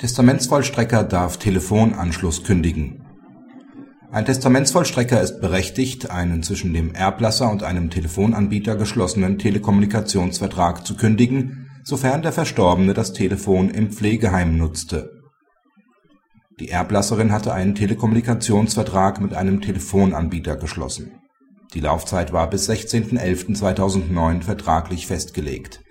Testamentsvollstrecker darf Telefonanschluss kündigen. Ein Testamentsvollstrecker ist berechtigt, einen zwischen dem Erblasser und einem Telefonanbieter geschlossenen Telekommunikationsvertrag zu kündigen, sofern der Verstorbene das Telefon im Pflegeheim nutzte. Die Erblasserin hatte einen Telekommunikationsvertrag mit einem Telefonanbieter geschlossen. Die Laufzeit war bis 16.11.2009 vertraglich festgelegt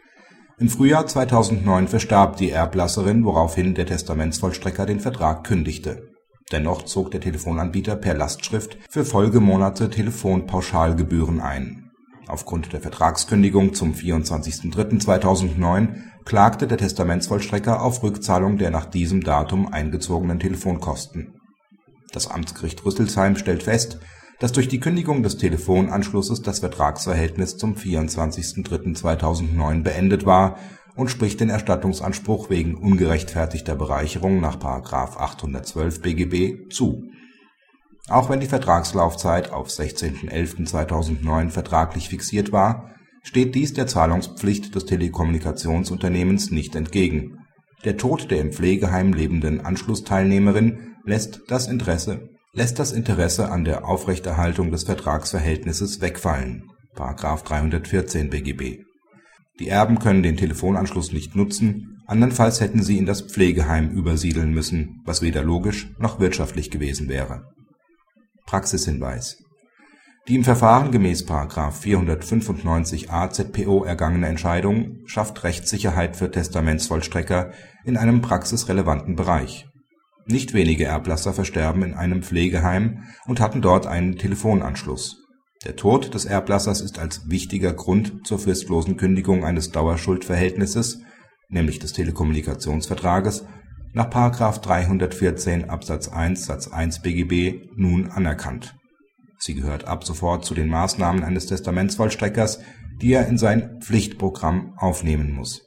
im Frühjahr 2009 verstarb die Erblasserin, woraufhin der Testamentsvollstrecker den Vertrag kündigte. Dennoch zog der Telefonanbieter per Lastschrift für Folgemonate Telefonpauschalgebühren ein. Aufgrund der Vertragskündigung zum 24.03.2009 klagte der Testamentsvollstrecker auf Rückzahlung der nach diesem Datum eingezogenen Telefonkosten. Das Amtsgericht Rüsselsheim stellt fest dass durch die Kündigung des Telefonanschlusses das Vertragsverhältnis zum 24.03.2009 beendet war und spricht den Erstattungsanspruch wegen ungerechtfertigter Bereicherung nach § 812 BGB zu. Auch wenn die Vertragslaufzeit auf 16.11.2009 vertraglich fixiert war, steht dies der Zahlungspflicht des Telekommunikationsunternehmens nicht entgegen. Der Tod der im Pflegeheim lebenden Anschlussteilnehmerin lässt das Interesse lässt das Interesse an der Aufrechterhaltung des Vertragsverhältnisses wegfallen (§ 314 BGB). Die Erben können den Telefonanschluss nicht nutzen, andernfalls hätten sie in das Pflegeheim übersiedeln müssen, was weder logisch noch wirtschaftlich gewesen wäre. Praxishinweis Die im Verfahren gemäß § 495a ZPO ergangene Entscheidung schafft Rechtssicherheit für Testamentsvollstrecker in einem praxisrelevanten Bereich nicht wenige Erblasser versterben in einem Pflegeheim und hatten dort einen Telefonanschluss. Der Tod des Erblassers ist als wichtiger Grund zur fristlosen Kündigung eines Dauerschuldverhältnisses nämlich des Telekommunikationsvertrages nach § 314 Absatz 1 Satz 1 BGB nun anerkannt. Sie gehört ab sofort zu den Maßnahmen eines Testamentsvollstreckers, die er in sein Pflichtprogramm aufnehmen muss